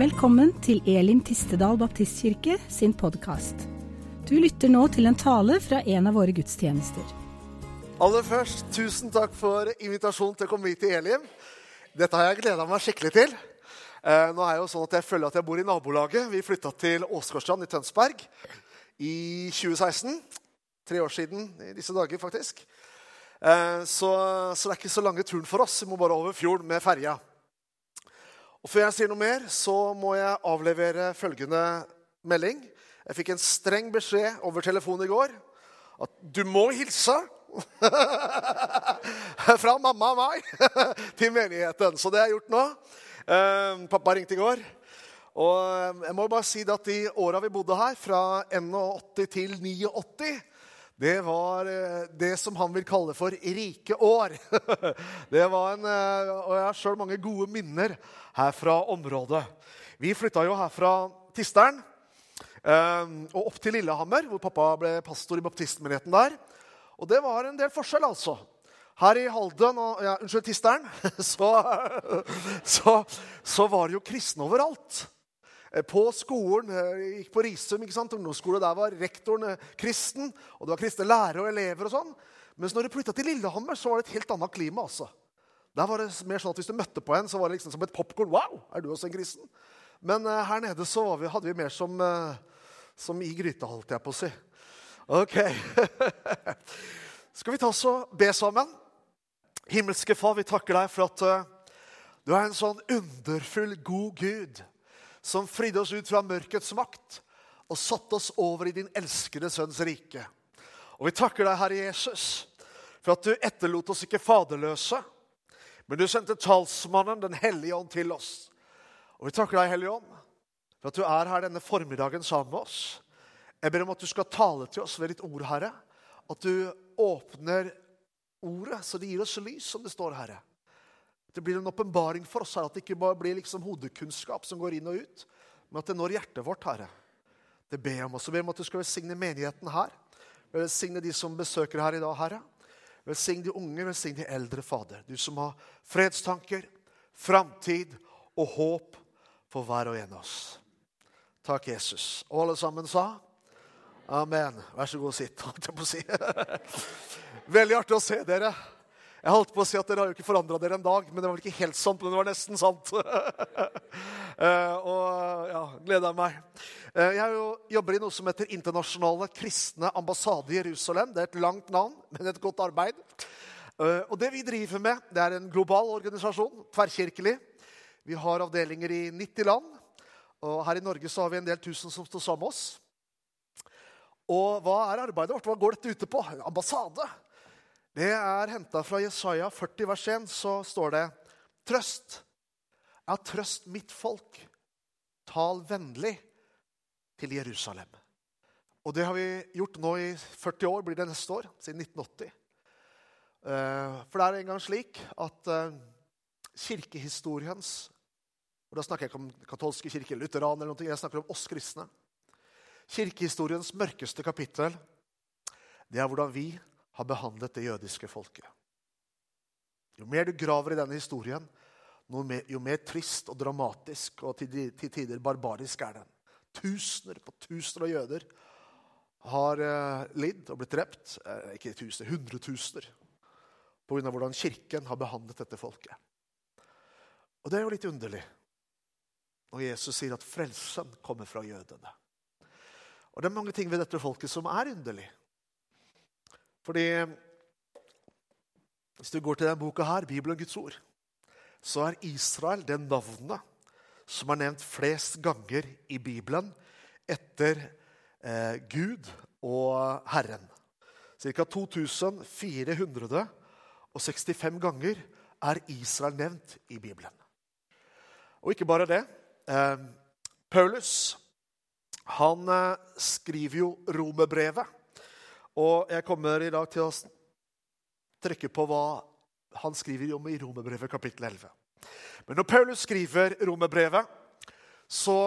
Velkommen til Elim Tistedal Baptistkirke sin podkast. Du lytter nå til en tale fra en av våre gudstjenester. Aller først, tusen takk for invitasjonen til å komme hit til Elim. Dette har jeg gleda meg skikkelig til. Eh, nå er det jo sånn at Jeg føler at jeg bor i nabolaget. Vi flytta til Åsgårdstrand i Tønsberg i 2016. Tre år siden i disse dager, faktisk. Eh, så, så det er ikke så lange turen for oss. Vi må bare over fjorden med ferja. Og Før jeg sier noe mer, så må jeg avlevere følgende melding. Jeg fikk en streng beskjed over telefonen i går at du må hilse fra mamma og meg til menigheten. Så det har jeg gjort nå. Eh, pappa ringte i går. Og eh, jeg må bare si at De åra vi bodde her, fra 81 til 89 det var eh, det som han vil kalle for rike år. Det var en, Og jeg har sjøl mange gode minner her fra området. Vi flytta jo her fra Tisteren og opp til Lillehammer, hvor pappa ble pastor i baptistmenigheten der. Og det var en del forskjell, altså. Her i Halden og ja, Unnskyld, Tisteren. Så, så, så, var det jo kristne overalt. Eh, på skolen, eh, gikk på Risum, ikke sant? ungdomsskole, der var rektoren eh, kristen. Og det var kristne lærere og elever og sånn. Mens når du flytta til Lillehammer, så var det et helt annet klima. altså. Der var det mer sånn at Hvis du møtte på en, så var det liksom som et popkorn. Wow, er du også en kristen? Men uh, her nede så vi, hadde vi mer som, uh, som i gryta, holdt jeg på å si. Ok. Skal vi ta oss og be sammen? Himmelske Far, vi takker deg for at uh, du er en sånn underfull, god Gud som fridde oss ut fra mørkets makt og satte oss over i din elskede sønns rike. Og vi takker deg, Herre Jesus, for at du etterlot oss ikke faderløse, men du sendte talsmannen, Den hellige ånd, til oss. Og vi takker deg, Hellige ånd, for at du er her denne formiddagen sammen med oss. Jeg ber om at du skal tale til oss ved ditt ord, Herre. At du åpner ordet, så det gir oss lys, som det står, Herre. Det blir en åpenbaring for oss her, at det ikke bare blir liksom hodekunnskap som går inn og ut, men at det når hjertet vårt, Herre. Det ber jeg om. Og så ber jeg om at du skal velsigne menigheten her. Velsigne de som besøker her i dag, Herre. Velsign de unge, velsign de eldre, Fader. Du som har fredstanker, framtid og håp for hver og en av oss. Takk, Jesus. Og alle sammen sa Amen. Vær så god, sitt. jeg på å si. Veldig artig å se dere. Jeg holdt på å si at Dere har jo ikke forandra dere en dag, men det var vel ikke helt sant. men det var nesten sant. uh, og ja, gleder meg. Uh, jeg jo, jobber i noe som heter Internasjonale kristne ambassade i Jerusalem. Det er et langt navn, men et godt arbeid. Uh, og Det vi driver med, det er en global organisasjon, tverrkirkelig. Vi har avdelinger i 90 land. Og her i Norge så har vi en del tusen som står sammen med oss. Og hva er arbeidet vårt? Hva går dette ute på? Ambassade. Det er henta fra Jesaja 40 vers 1. Så står det Trøst. Ja, trøst mitt folk. Tal vennlig til Jerusalem. Og det har vi gjort nå i 40 år, blir det neste år. Siden 1980. Eh, for det er en gang slik at eh, kirkehistoriens og Da snakker jeg ikke om katolske kirke, lutheran eller noe. Jeg snakker om oss kristne. Kirkehistoriens mørkeste kapittel det er hvordan vi har behandlet det jødiske folket. Jo mer du graver i denne historien, jo mer trist og dramatisk og til tider barbarisk er den. Tusener på tusener av jøder har eh, lidd og blitt drept. Eh, ikke tusener, hundretusener. Pga. hvordan kirken har behandlet dette folket. Og det er jo litt underlig når Jesus sier at frelsen kommer fra jødene. Og det er mange ting ved dette folket som er underlig. Fordi hvis du går til denne boka her, Bibelen Guds ord, så er Israel det navnet som er nevnt flest ganger i Bibelen etter eh, Gud og Herren. Ca. 2465 ganger er Israel nevnt i Bibelen. Og ikke bare det. Eh, Paulus han eh, skriver jo romerbrevet. Og jeg kommer i dag til å trekke på hva han skriver om i romerbrevet kapittel 11. Men når Paulus skriver romerbrevet, så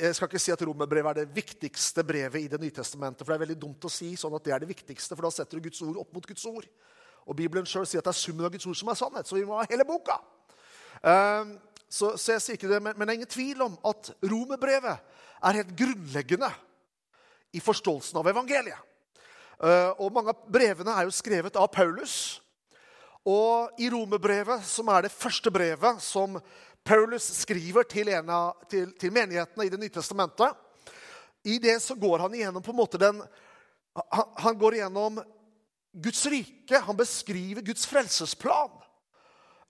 jeg skal ikke si at romerbrevet er det viktigste brevet i Det nye testamentet. For det er veldig dumt å si sånn at det er det viktigste, for da setter du Guds ord opp mot Guds ord. Og Bibelen selv sier at det er summen av Guds ord som er sannhet, så vi må ha hele boka. Uh, så, så jeg sier ikke det, men, men det er ingen tvil om at romerbrevet er helt grunnleggende i forståelsen av evangeliet. Eh, og mange av brevene er jo skrevet av Paulus. Og i romerbrevet, som er det første brevet som Paulus skriver til, av, til, til menighetene i Det nye testamentet, i det så går han igjennom på en måte den han, han går igjennom Guds rike. Han beskriver Guds frelsesplan.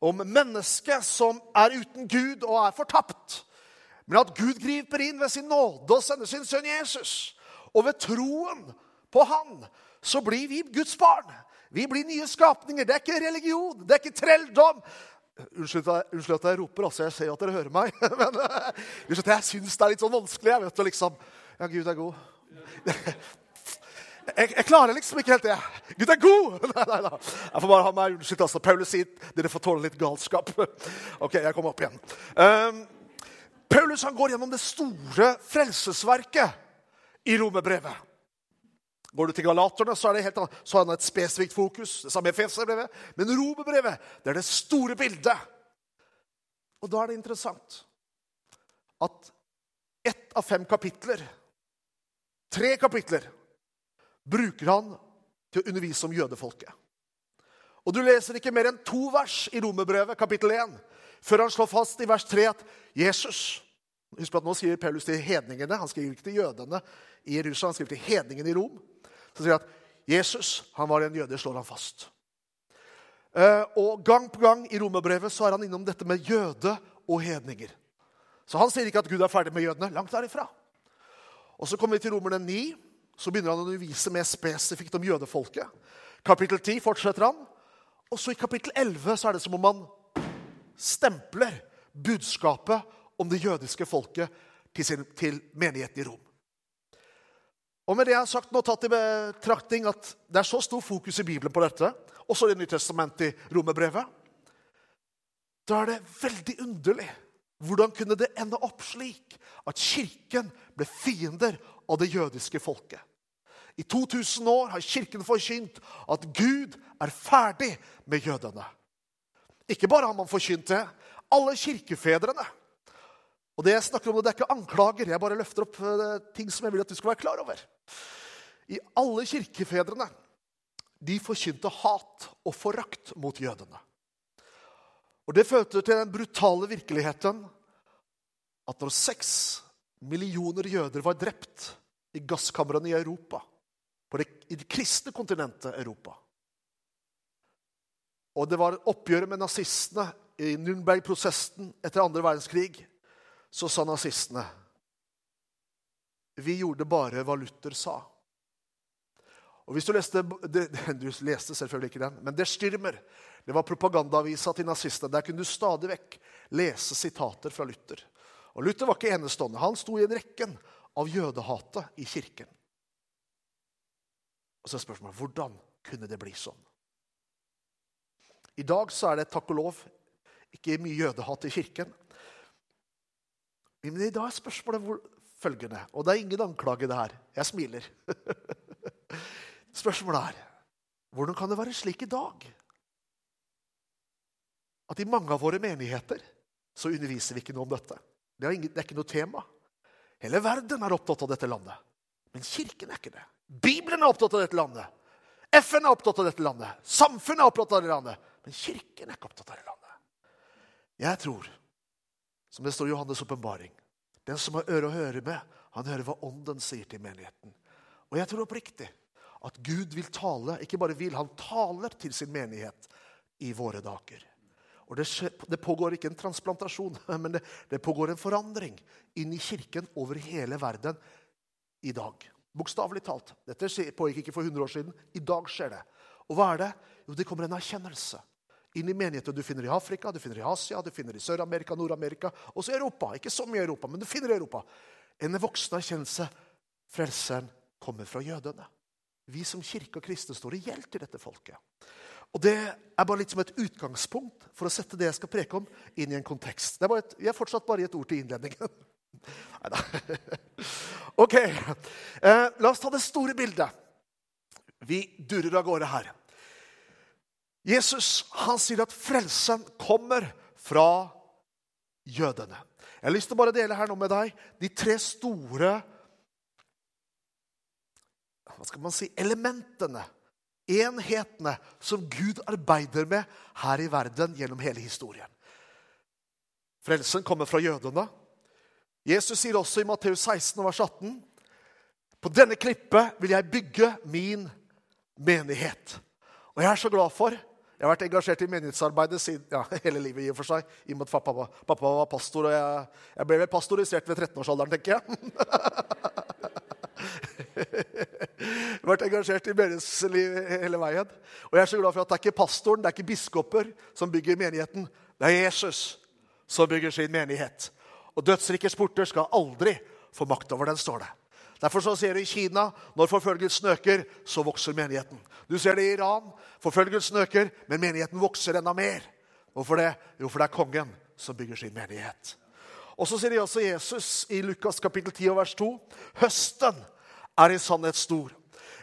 Om mennesket som er uten Gud og er fortapt. Men at Gud griper inn ved sin nåde og sender sin sønn Jesus. Og ved troen på han så blir vi Guds barn. Vi blir nye skapninger. Det er ikke religion, det er ikke trelldom. Unnskyld, unnskyld at jeg roper, altså. Jeg ser at dere hører meg. Men jeg syns det er litt sånn vanskelig. Jeg vet liksom, Ja, Gud er god. Jeg, jeg, klarer liksom ikke helt det. Gud er god! Nei, nei, nei. Jeg får bare ha meg unnskyldt. altså. Paulus sier dere får tåle litt galskap. Ok, jeg kommer opp igjen. Um, Paulus han går gjennom det store frelsesverket i romerbrevet. Går du til galaterne, så, er det helt, annet. så har han et spesifikt fokus. det samme Efeserbrevet. Men romerbrevet det er det store bildet. Og da er det interessant at ett av fem kapitler, tre kapitler, bruker han til å undervise om jødefolket. Og Du leser ikke mer enn to vers i romerbrevet, kapittel 1, før han slår fast i vers 3 at Jesus Husk at Nå sier Paulus til hedningene. Han skriver ikke til jødene i Jerusalem, han skriver til hedningene i Rom. Så sier han at Jesus han var en jøde, slår han fast. Eh, og Gang på gang i romerbrevet så er han innom dette med jøde og hedninger. Så han sier ikke at Gud er ferdig med jødene. Langt derifra. Og Så kommer vi til romerne 9. Så begynner han å undervise mer spesifikt om jødefolket. Kapittel 10 fortsetter han. Og så i kapittel 11 så er det som om han stempler budskapet om det jødiske folket til, sin, til menigheten i Rom. Og med det jeg har sagt nå, tatt i betraktning at det er så stor fokus i Bibelen på dette, også i Det nye testamentet i romerbrevet, da er det veldig underlig. Hvordan kunne det ende opp slik at Kirken ble fiender av det jødiske folket? I 2000 år har Kirken forkynt at Gud er ferdig med jødene. Ikke bare har man forkynt det. Alle kirkefedrene og Det jeg snakker om, det er ikke anklager. Jeg bare løfter opp eh, ting som jeg vil at du skal være klar over. I alle kirkefedrene de forkynte hat og forakt mot jødene. Og Det førte til den brutale virkeligheten at når seks millioner jøder var drept i gasskamrene i Europa, det, i det kristne kontinentet Europa Og det var oppgjøret med nazistene i Nürnberg-prosessen etter andre verdenskrig så sa nazistene Vi gjorde bare hva Luther sa. Og hvis Du leste du leste selvfølgelig ikke den, men Der Styrmer det var propagandaavisa til nazistene. Der kunne du stadig vekk lese sitater fra Luther. Og Luther var ikke enestående. Han sto i en rekken av jødehatet i kirken. Og så er spørsmålet hvordan kunne det bli sånn? I dag så er det takk og lov ikke mye jødehat i kirken. Men i dag er spørsmålet hvor, følgende, og det er ingen anklage, det her. Jeg smiler. spørsmålet er hvordan kan det være slik i dag at i mange av våre menigheter så underviser vi ikke noe om dette? Det er, ingen, det er ikke noe tema. Hele verden er opptatt av dette landet. Men kirken er ikke det. Bibelen er opptatt av dette landet. FN er opptatt av dette landet. Samfunnet er opptatt av dette landet. Men kirken er ikke opptatt av dette landet. Jeg tror som det står i Johannes' åpenbaring. Den som har øre å høre med, han hører hva Ånden sier til menigheten. Og jeg tror oppriktig at Gud vil tale, ikke bare vil, han taler til sin menighet i våre dager. Og det, skjer, det pågår ikke en transplantasjon, men det, det, pågår en forandring inn i kirken over hele verden i dag. Bokstavelig talt. Dette pågikk ikke for 100 år siden. I dag skjer det. Og hva er det? Jo, det kommer en erkjennelse inn i menigheter du finner i Afrika, du finner i Asia, du finner i Sør-Amerika, Nord-Amerika, også i Europa. Ikke så mye i Europa, men du finner i Europa. En voksen erkjennelse. Frelseren kommer fra jødene. Vi som kirke og kristne står i gjeld til dette folket. Og Det er bare litt som et utgangspunkt for å sette det jeg skal preke om, inn i en kontekst. Det er et, vi er fortsatt bare i et ord til innledningen. Neida. Ok, eh, la oss ta det store bildet. Vi durer av gårde her. Jesus han sier at frelsen kommer fra jødene. Jeg har lyst til å bare dele her nå med deg de tre store hva skal man si, elementene, enhetene, som Gud arbeider med her i verden gjennom hele historien. Frelsen kommer fra jødene. Jesus sier også i Matteus 16, vers 18.: På denne klippet vil jeg bygge min menighet. Og jeg er så glad for Jeg har vært engasjert i menighetsarbeidet siden, ja, hele livet. i og for seg, i og med at pappa, pappa var pastor, og jeg, jeg ble vel pastorisert ved 13-årsalderen, tenker jeg. Jeg har vært engasjert i menighetsliv hele veien. Og jeg er så glad for at det er ikke pastoren, det er ikke biskoper som bygger menigheten. Det er Jesus som bygger sin menighet. Og dødsrikets porter skal aldri få makt over den, står det. Derfor så ser du i Kina når forfølgelsen øker, så vokser menigheten. Du ser det i Iran. Forfølgelsen øker, men menigheten vokser enda mer. Hvorfor det? Jo, for det er kongen som bygger sin menighet. Og så sier de også Jesus i Lukas kapittel 10 vers 2.: Høsten er i sannhet stor,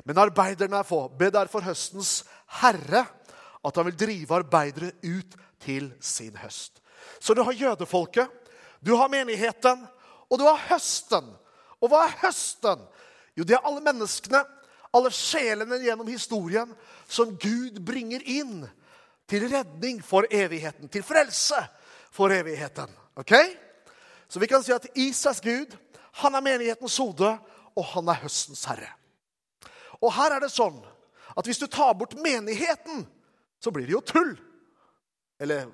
men arbeiderne er få. Be derfor høstens herre at han vil drive arbeidere ut til sin høst. Så du har jødefolket, du har menigheten, og du har høsten. Og hva er høsten? Jo, det er alle menneskene, alle sjelene gjennom historien som Gud bringer inn til redning for evigheten, til frelse for evigheten. Ok? Så vi kan si at Isas Gud, han er menighetens hode, og han er høstens herre. Og her er det sånn at hvis du tar bort menigheten, så blir det jo tull. Eller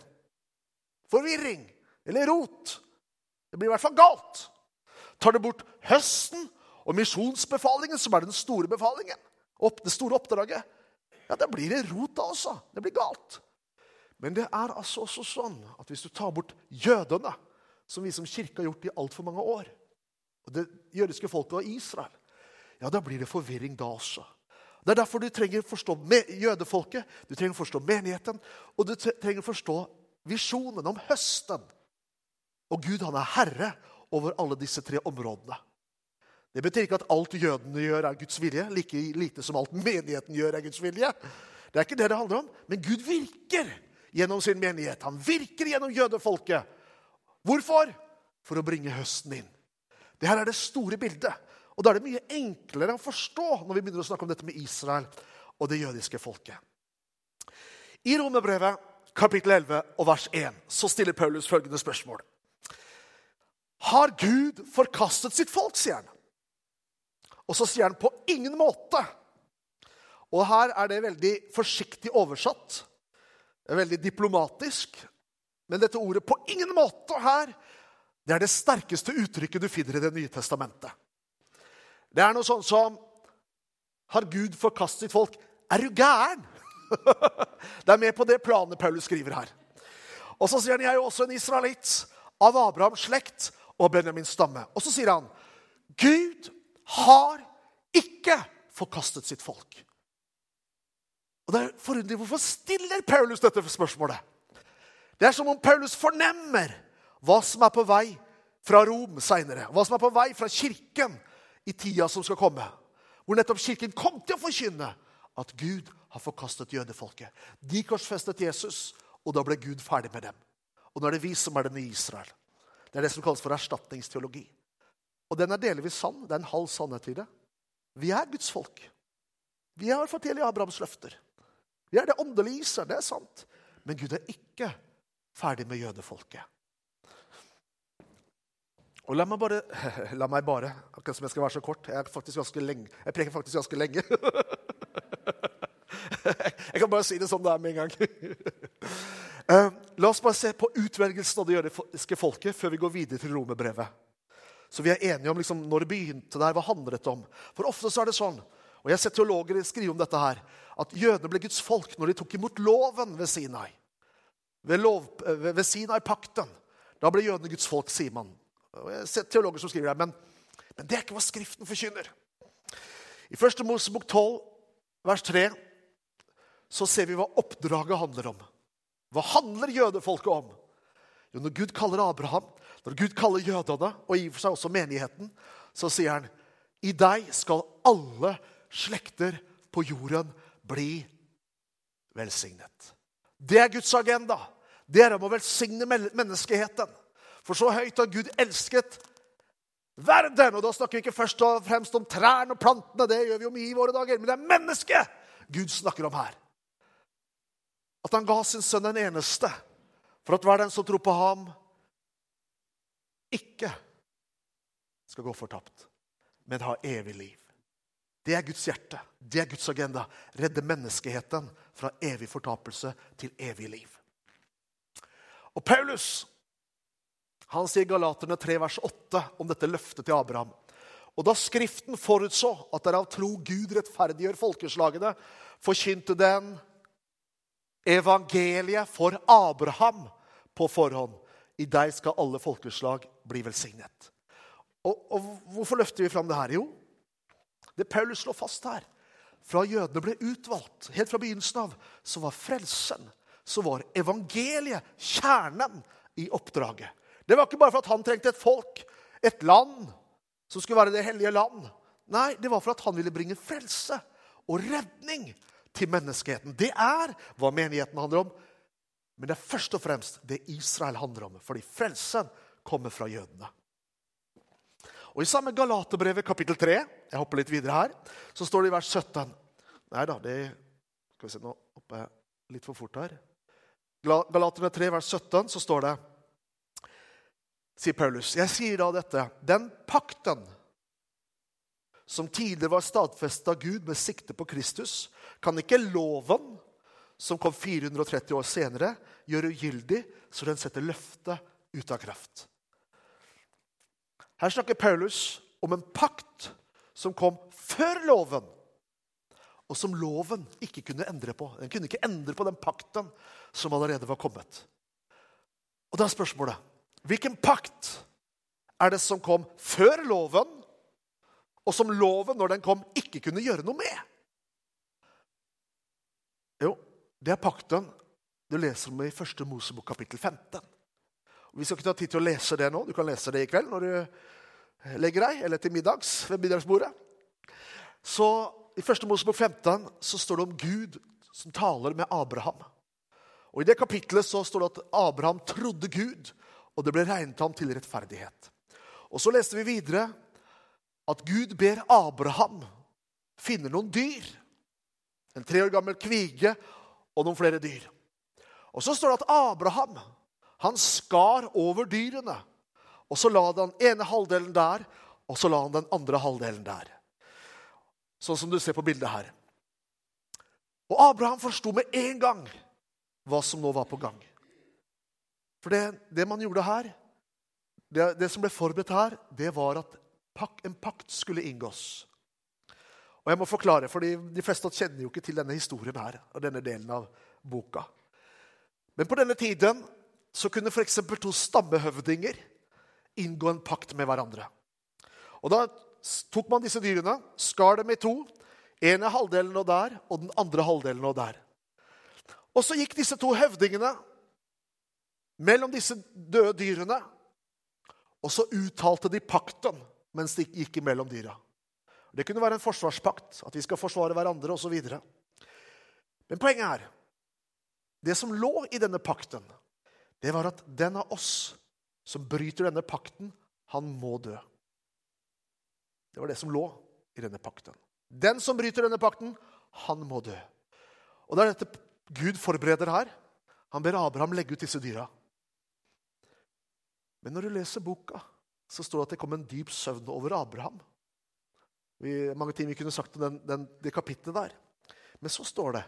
forvirring. Eller rot. Det blir i hvert fall galt. Tar du bort høsten og misjonsbefalingen, som er den store befalingen, opp, det store oppdraget, ja, da blir det rot da også. Det blir galt. Men det er altså også sånn at hvis du tar bort jødene, som vi som kirke har gjort i altfor mange år, og det jødiske folket og Israel, ja, da blir det forvirring da også. Det er derfor du trenger å forstå jødefolket, du trenger å forstå menigheten, og du trenger å forstå visjonen om høsten. Og Gud, han er herre over alle disse tre områdene. Det betyr ikke at alt jødene gjør, er Guds vilje, like lite som alt menigheten gjør, er Guds vilje. Det er ikke det det handler om. Men Gud virker gjennom sin menighet. Han virker gjennom jødefolket. Hvorfor? For å bringe høsten inn. Det her er det store bildet. Og Da er det mye enklere å forstå når vi begynner å snakke om dette med Israel og det jødiske folket. I Romerbrevet kapittel 11 og vers 1 så stiller Paulus følgende spørsmål. Har Gud forkastet sitt folk, sier han. Og så sier han på ingen måte. Og her er det veldig forsiktig oversatt. Er veldig diplomatisk. Men dette ordet 'på ingen måte' her, det er det sterkeste uttrykket du finner i Det nye testamentet. Det er noe sånn som Har Gud forkastet sitt folk? Er du gæren? Det er med på det planet Paulus skriver her. Og så sier han, 'Jeg er jo også en israelitt av Abrahams slekt og Benjamins stamme.' Og så sier han, 'Gud har ikke forkastet sitt folk. Og det er forunderlig, Hvorfor stiller Paulus dette spørsmålet? Det er som om Paulus fornemmer hva som er på vei fra Rom seinere. Hva som er på vei fra kirken i tida som skal komme. Hvor nettopp kirken kom til å forkynne at Gud har forkastet jødefolket. De korsfestet Jesus, og da ble Gud ferdig med dem. Og nå er det vi som er den nye Israel. Det er det som kalles for erstatningsteologi. Og den er delvis sann. Det er en halv sannhet i det. Vi er Guds folk. Vi har fått del i Abrahams løfter. Vi er det åndelige Israel, det er sant. Men Gud er ikke ferdig med jødefolket. Og la meg bare La meg bare, akkurat som jeg skal være så kort. Jeg, er faktisk ganske lenge, jeg preker faktisk ganske lenge. Jeg kan bare si det sånn det er med en gang. Eh, la oss bare se på utvelgelsen av det jødiske folket før vi går videre til romerbrevet. Så vi er enige om liksom, når det begynte der, hva handlet om. For ofte så er det sånn, og jeg har sett teologer skrive om dette her, at jødene ble Guds folk når de tok imot loven ved Sinai. Ved, lov, ved, ved Sinai-pakten. Da ble jødene Guds folk, sier man. Og jeg har sett teologer som skriver det, men, men det er ikke hva Skriften forkynner. I 1. Mosebok 12, vers 3, så ser vi hva oppdraget handler om. Hva handler jødefolket om? Jo, når Gud kaller Abraham, når Gud kaller jødene, og i og for seg også menigheten, så sier han i deg skal alle slekter på jorden bli velsignet. Det er Guds agenda. Det er om å velsigne menneskeheten. For så høyt har Gud elsket verden. Og da snakker vi ikke først og fremst om trærne og plantene, det gjør vi jo mye i våre dager, men det er mennesket Gud snakker om her. At han ga sin sønn den eneste, for at hver den som tror på ham, ikke skal gå fortapt, men ha evig liv. Det er Guds hjerte. Det er Guds agenda. Redde menneskeheten fra evig fortapelse til evig liv. Og Paulus han sier Galaterne 3, vers 8 om dette løftet til Abraham. Og da Skriften forutså at det er av tro Gud rettferdiggjør folkeslagene, forkynte den evangeliet for Abraham på forhånd. I deg skal alle folkeslag bli velsignet. Og, og Hvorfor løfter vi fram det her? Jo, det Paulus slår fast her, fra jødene ble utvalgt, helt fra begynnelsen av, så var frelsen, så var evangeliet kjernen i oppdraget. Det var ikke bare for at han trengte et folk, et land, som skulle være det hellige land. Nei, det var for at han ville bringe frelse og redning til menneskeheten. Det er hva menigheten handler om. Men det er først og fremst det Israel handler om, fordi frelsen kommer fra jødene. Og I samme Galaterbrevet kapittel 3 jeg hopper litt videre her, så står det i vers 17 Nei da, det skal vi se, nå hopper jeg litt for fort her. Galaterne 3, vers 17, så står det sier Paulus. Jeg sier da dette. Den pakten som tidligere var stadfestet av Gud med sikte på Kristus, kan ikke loven, som kom 430 år senere, gjøre ugyldig, så den setter løftet ut av kraft. Her snakker Paulus om en pakt som kom før loven, og som loven ikke kunne endre på. Den kunne ikke endre på den pakten som allerede var kommet. Og da er spørsmålet Hvilken pakt er det som kom før loven, og som loven, når den kom, ikke kunne gjøre noe med? Jo, det er pakten du leser om i 1. Mosebok kapittel 15. Og vi skal ikke ta tid til å lese det nå. Du kan lese det i kveld når du legger deg, eller til middags ved middagsbordet. Så I 1. Mosebok 15 så står det om Gud som taler med Abraham. Og I det kapitlet så står det at Abraham trodde Gud, og det ble regnet ham til rettferdighet. Og Så leste vi videre at Gud ber Abraham finne noen dyr. En tre år gammel kvige og noen flere dyr. Og Så står det at Abraham han skar over dyrene. Og Så la den ene halvdelen der, og så la han den andre halvdelen der. Sånn som du ser på bildet her. Og Abraham forsto med en gang hva som nå var på gang. For det, det man gjorde her, det, det, som ble forberedt her, det var at en pakt skulle inngås. Og jeg må forklare, for De fleste kjenner jo ikke til denne historien her, og denne delen av boka. Men på denne tiden så kunne f.eks. to stammehøvdinger inngå en pakt med hverandre. Og Da tok man disse dyrene, skar dem i to. ene halvdelen og der, og den andre halvdelen og der. Og så gikk disse to høvdingene mellom disse døde dyrene. Og så uttalte de pakten mens de gikk imellom dyra. Det kunne være en forsvarspakt, at vi skal forsvare hverandre osv. Men poenget er det som lå i denne pakten, det var at den av oss som bryter denne pakten, han må dø. Det var det som lå i denne pakten. Den som bryter denne pakten, han må dø. Og det er dette Gud forbereder her. Han ber Abraham legge ut disse dyra. Men når du leser boka, så står det at det kom en dyp søvn over Abraham. Vi, mange ting vi kunne sagt om den, den, det kapitlet der. Men så står det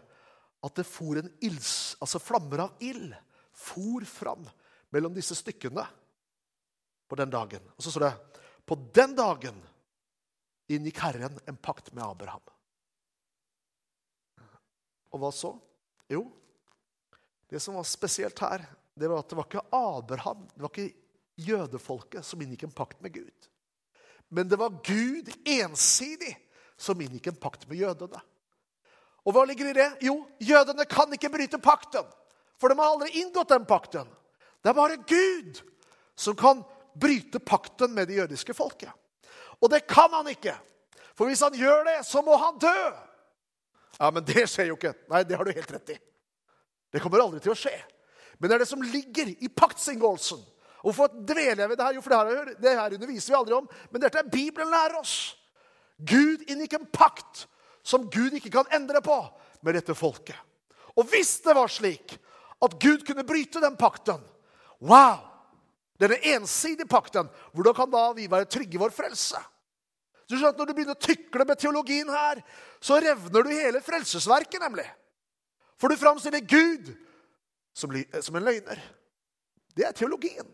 at det for en ilds, altså flammer av ild for fram mellom disse stykkene på den dagen. Og så står det på den dagen inngikk Herren en pakt med Abraham. Og hva så? Jo, det som var spesielt her, det var at det var ikke Abraham, det var ikke jødefolket som inngikk en pakt med Gud. Men det var Gud ensidig som inngikk en pakt med jødene. Og hva ligger i det? Jo, jødene kan ikke bryte pakten. For de har aldri inngått den pakten. Det er bare Gud som kan bryte pakten med det jødiske folket. Og det kan han ikke. For hvis han gjør det, så må han dø. Ja, Men det skjer jo ikke. Nei, det har du helt rett i. Det kommer aldri til å skje. Men det er det som ligger i paktsinngåelsen Hvorfor dveler jeg ved det her? Jo, for det her, det her underviser vi aldri om. Men dette er Bibelen lærer oss. Gud inngikk en pakt som Gud ikke kan endre på med dette folket. Og hvis det var slik at Gud kunne bryte den pakten Wow! Denne ensidige pakten. Hvordan kan da vi være trygge i vår frelse? Du skjønner at Når du begynner å tykle med teologien her, så revner du hele frelsesverket, nemlig. For du framstiller Gud som, som en løgner. Det er teologien.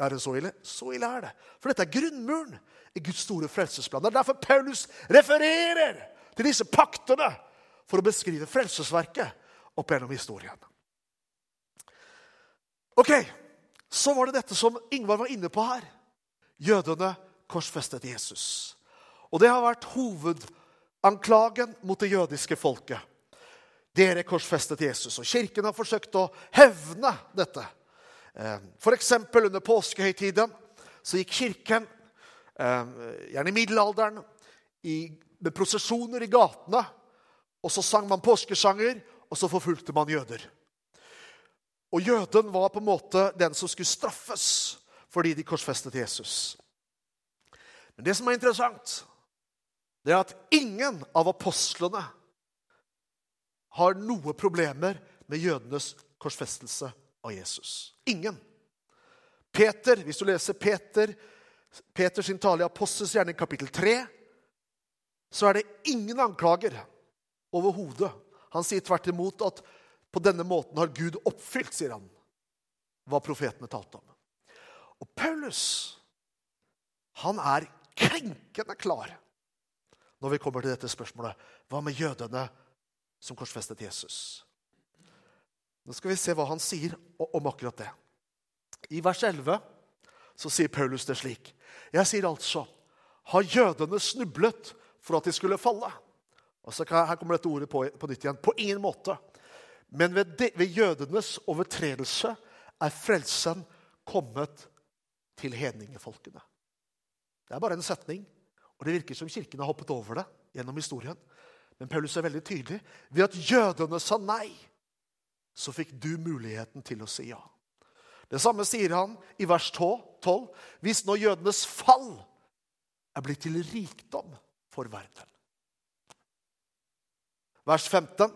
Er det så ille? Så ille er det. For dette er grunnmuren i Guds store frelsesplan. Det er derfor Paulus refererer til disse paktene for å beskrive frelsesverket opp gjennom historien. Ok, Så var det dette som Ingvar var inne på her. Jødene korsfestet Jesus. Og det har vært hovedanklagen mot det jødiske folket. Dere korsfestet Jesus. Og kirken har forsøkt å hevne dette. Eh, F.eks. under påskehøytiden så gikk kirken, eh, gjerne i middelalderen, med prosesjoner i gatene. Og så sang man påskesanger, og så forfulgte man jøder. Og jøden var på en måte den som skulle straffes fordi de korsfestet Jesus. Men det som er interessant, det er at ingen av apostlene har noe problemer med jødenes korsfestelse av Jesus. Ingen. Peter, Hvis du leser Peter, Peters tale i Apostels gjerning kapittel 3, så er det ingen anklager overhodet. Han sier tvert imot at på denne måten har Gud oppfylt, sier han, hva profetene talte om. Og Paulus han er krenkende klar når vi kommer til dette spørsmålet. Hva med jødene som korsfestet Jesus? Nå skal vi se hva han sier om akkurat det. I vers 11 så sier Paulus det slik. Jeg sier altså Har jødene snublet for at de skulle falle? Og så Her kommer dette ordet på, på nytt igjen. På ingen måte. Men ved, de, ved jødenes overtredelse er frelsen kommet til hedningefolkene. Det er bare en setning. Og Det virker som Kirken har hoppet over det gjennom historien. Men Paulus er veldig tydelig. Ved at jødene sa nei, så fikk du muligheten til å si ja. Det samme sier han i vers 12. Hvis nå jødenes fall er blitt til rikdom for verden. Vers 15.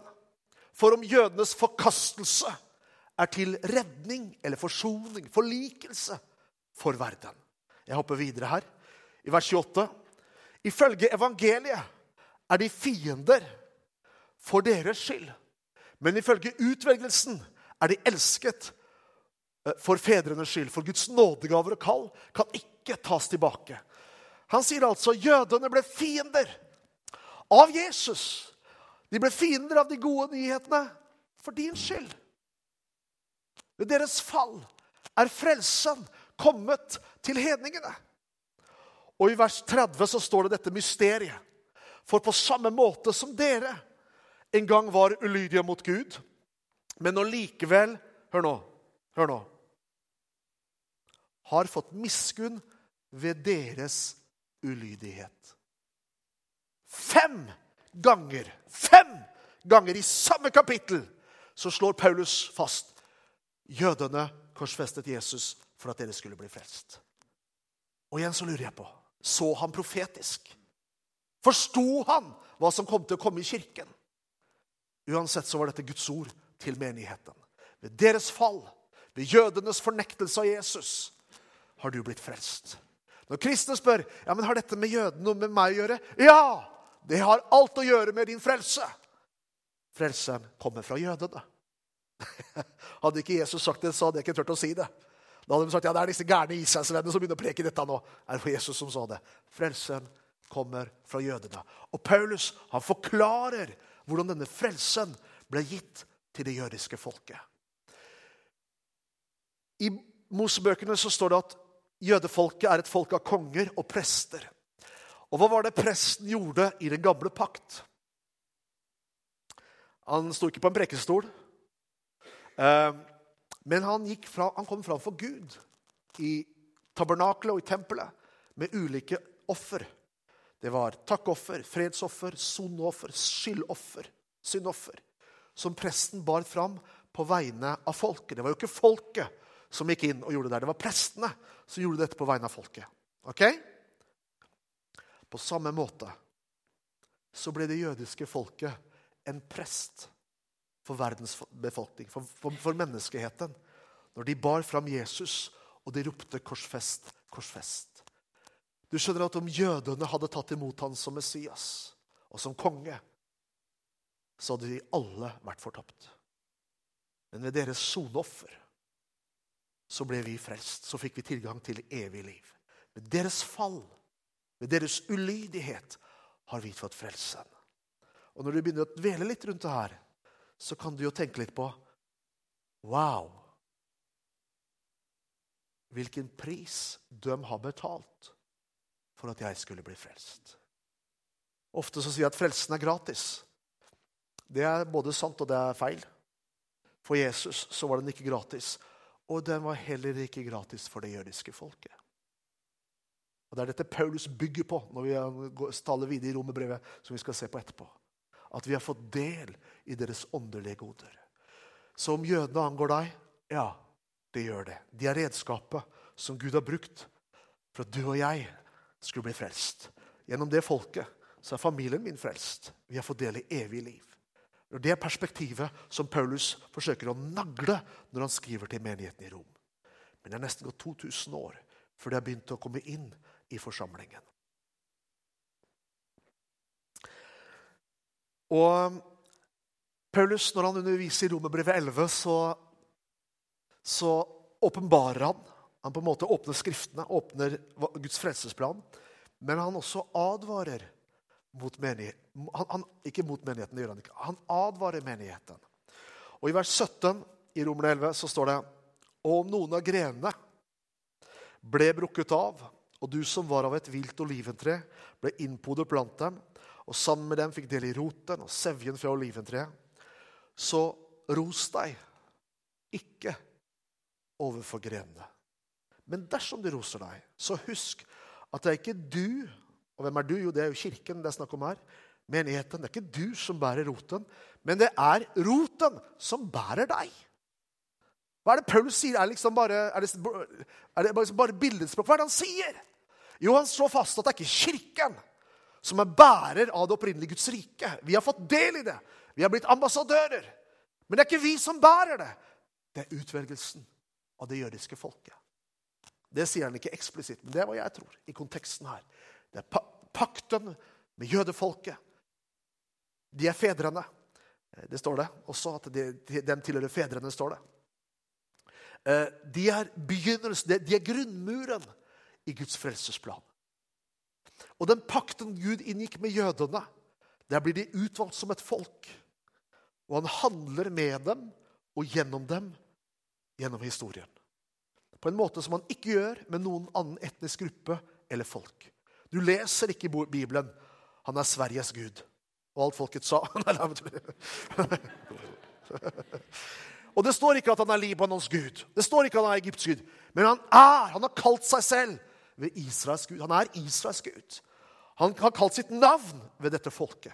For om jødenes forkastelse er til redning eller forsoning, forlikelse, for verden. Jeg hopper videre her. I vers 28. Ifølge evangeliet er de fiender for deres skyld. Men ifølge utvelgelsen er de elsket eh, for fedrenes skyld. For Guds nådegaver og kall kan ikke tas tilbake. Han sier altså jødene ble fiender av Jesus. De ble fiender av de gode nyhetene for din skyld. Ved deres fall er frelsen kommet til hedningene. Og i vers 30 så står det dette mysteriet. For på samme måte som dere en gang var ulydige mot Gud, men nå likevel Hør nå. Hør nå. Har fått miskunn ved deres ulydighet. Fem ganger, fem ganger i samme kapittel så slår Paulus fast jødene korsfestet Jesus for at dere skulle bli frelst. Og igjen så lurer jeg på så han profetisk? Forsto han hva som kom til å komme i kirken? Uansett så var dette Guds ord til menigheten. Ved deres fall, ved jødenes fornektelse av Jesus, har du blitt frelst. Når kristne spør ja, men har dette med jødene noe med meg å gjøre, ja, det har alt å gjøre med din frelse. Frelsen kommer fra jødene. Hadde ikke Jesus sagt det, så hadde jeg ikke turt å si det. Da hadde de sagt ja, det er disse gærne Israelsvennene som begynner å preke dette nå. Er det for Jesus som sa det? Frelsen kommer fra jødene. Og Paulus han forklarer hvordan denne frelsen ble gitt til det jødiske folket. I Mosebøkene så står det at jødefolket er et folk av konger og prester. Og hva var det presten gjorde i den gamle pakt? Han sto ikke på en prekestol. Uh, men han, fra, han kom fram for Gud i tabernakelet og i tempelet med ulike offer. Det var takkoffer, fredsoffer, soneoffer, skyldoffer, syndoffer. Som presten bar fram på vegne av folket. Det var jo ikke folket som gikk inn og gjorde det der. Det var prestene som gjorde dette på vegne av folket. Ok? På samme måte så ble det jødiske folket en prest for verdens befolkning, for, for, for menneskeheten, når de bar fram Jesus og de ropte 'Korsfest, korsfest'. Du skjønner at om jødene hadde tatt imot ham som Messias og som konge, så hadde de alle vært fortapt. Men ved deres soneoffer så ble vi frelst. Så fikk vi tilgang til evig liv. Ved deres fall, ved deres ulydighet, har vi fått frelsen. Og når du begynner å dvele litt rundt det her, så kan du jo tenke litt på Wow! Hvilken pris de har betalt for at jeg skulle bli frelst. Ofte så sier jeg at frelsen er gratis. Det er både sant og det er feil. For Jesus så var den ikke gratis. Og den var heller ikke gratis for det jødiske folket. Og Det er dette Paulus bygger på når vi taler videre i romerbrevet, som vi skal se på etterpå. At vi har fått del i deres åndelige goder. Så om jødene angår deg, ja, det gjør det. De er redskapet som Gud har brukt for at du og jeg skulle bli frelst. Gjennom det folket så er familien min frelst. Vi har fått del i evig liv. Og Det er perspektivet som Paulus forsøker å nagle når han skriver til menigheten i Rom. Men det er nesten gått 2000 år før de har begynt å komme inn i forsamlingen. Og Paulus, når han underviser i Romerbrevet 11, så, så åpenbarer han Han på en måte åpner Skriftene, åpner Guds frelsesplan. Men han også advarer mot menigheten. Han, han, ikke mot menigheten, det gjør han ikke. Han advarer menigheten. Og I vers 17 i Romerne 11 så står det Og om noen av grenene ble brukket av, og du som var av et vilt oliventre, ble innpodet blant dem, og sammen med dem fikk del i roten og sevjen fra oliventreet, så ros deg ikke overfor grenene. Men dersom de roser deg, så husk at det er ikke du og hvem er du? Jo, det er jo kirken det er snakk om her. Menigheten. Det er ikke du som bærer roten, men det er roten som bærer deg. Hva er det Paulus sier? Er det liksom bare, er det, er det liksom bare billedspråk? Hva er det han sier? Jo, han slår fast at det er ikke kirken som er bærer av det opprinnelige Guds rike. Vi har fått del i det. Vi har blitt ambassadører. Men det er ikke vi som bærer det. Det er utvelgelsen av det jødiske folket. Det sier han ikke eksplisitt, men det er hva jeg tror. i konteksten her. Det er pakten med jødefolket. De er fedrene. Eh, det står det også, at de, de, dem tilhører fedrene. står det. Eh, de er begynnelsen, de er grunnmuren i Guds frelsesplan. Og den pakten Gud inngikk med jødene, der blir de utvalgt som et folk. Og han handler med dem og gjennom dem gjennom historien. På en måte som han ikke gjør med noen annen etnisk gruppe eller folk. Du leser ikke i Bibelen 'Han er Sveriges Gud'. Og alt folket sa Og det står ikke at han er Libanons gud. Det står ikke at han er Egypts gud. Men han er, han har kalt seg selv ved Israels gud. Han er Israels gud. Han har kalt sitt navn ved dette folket.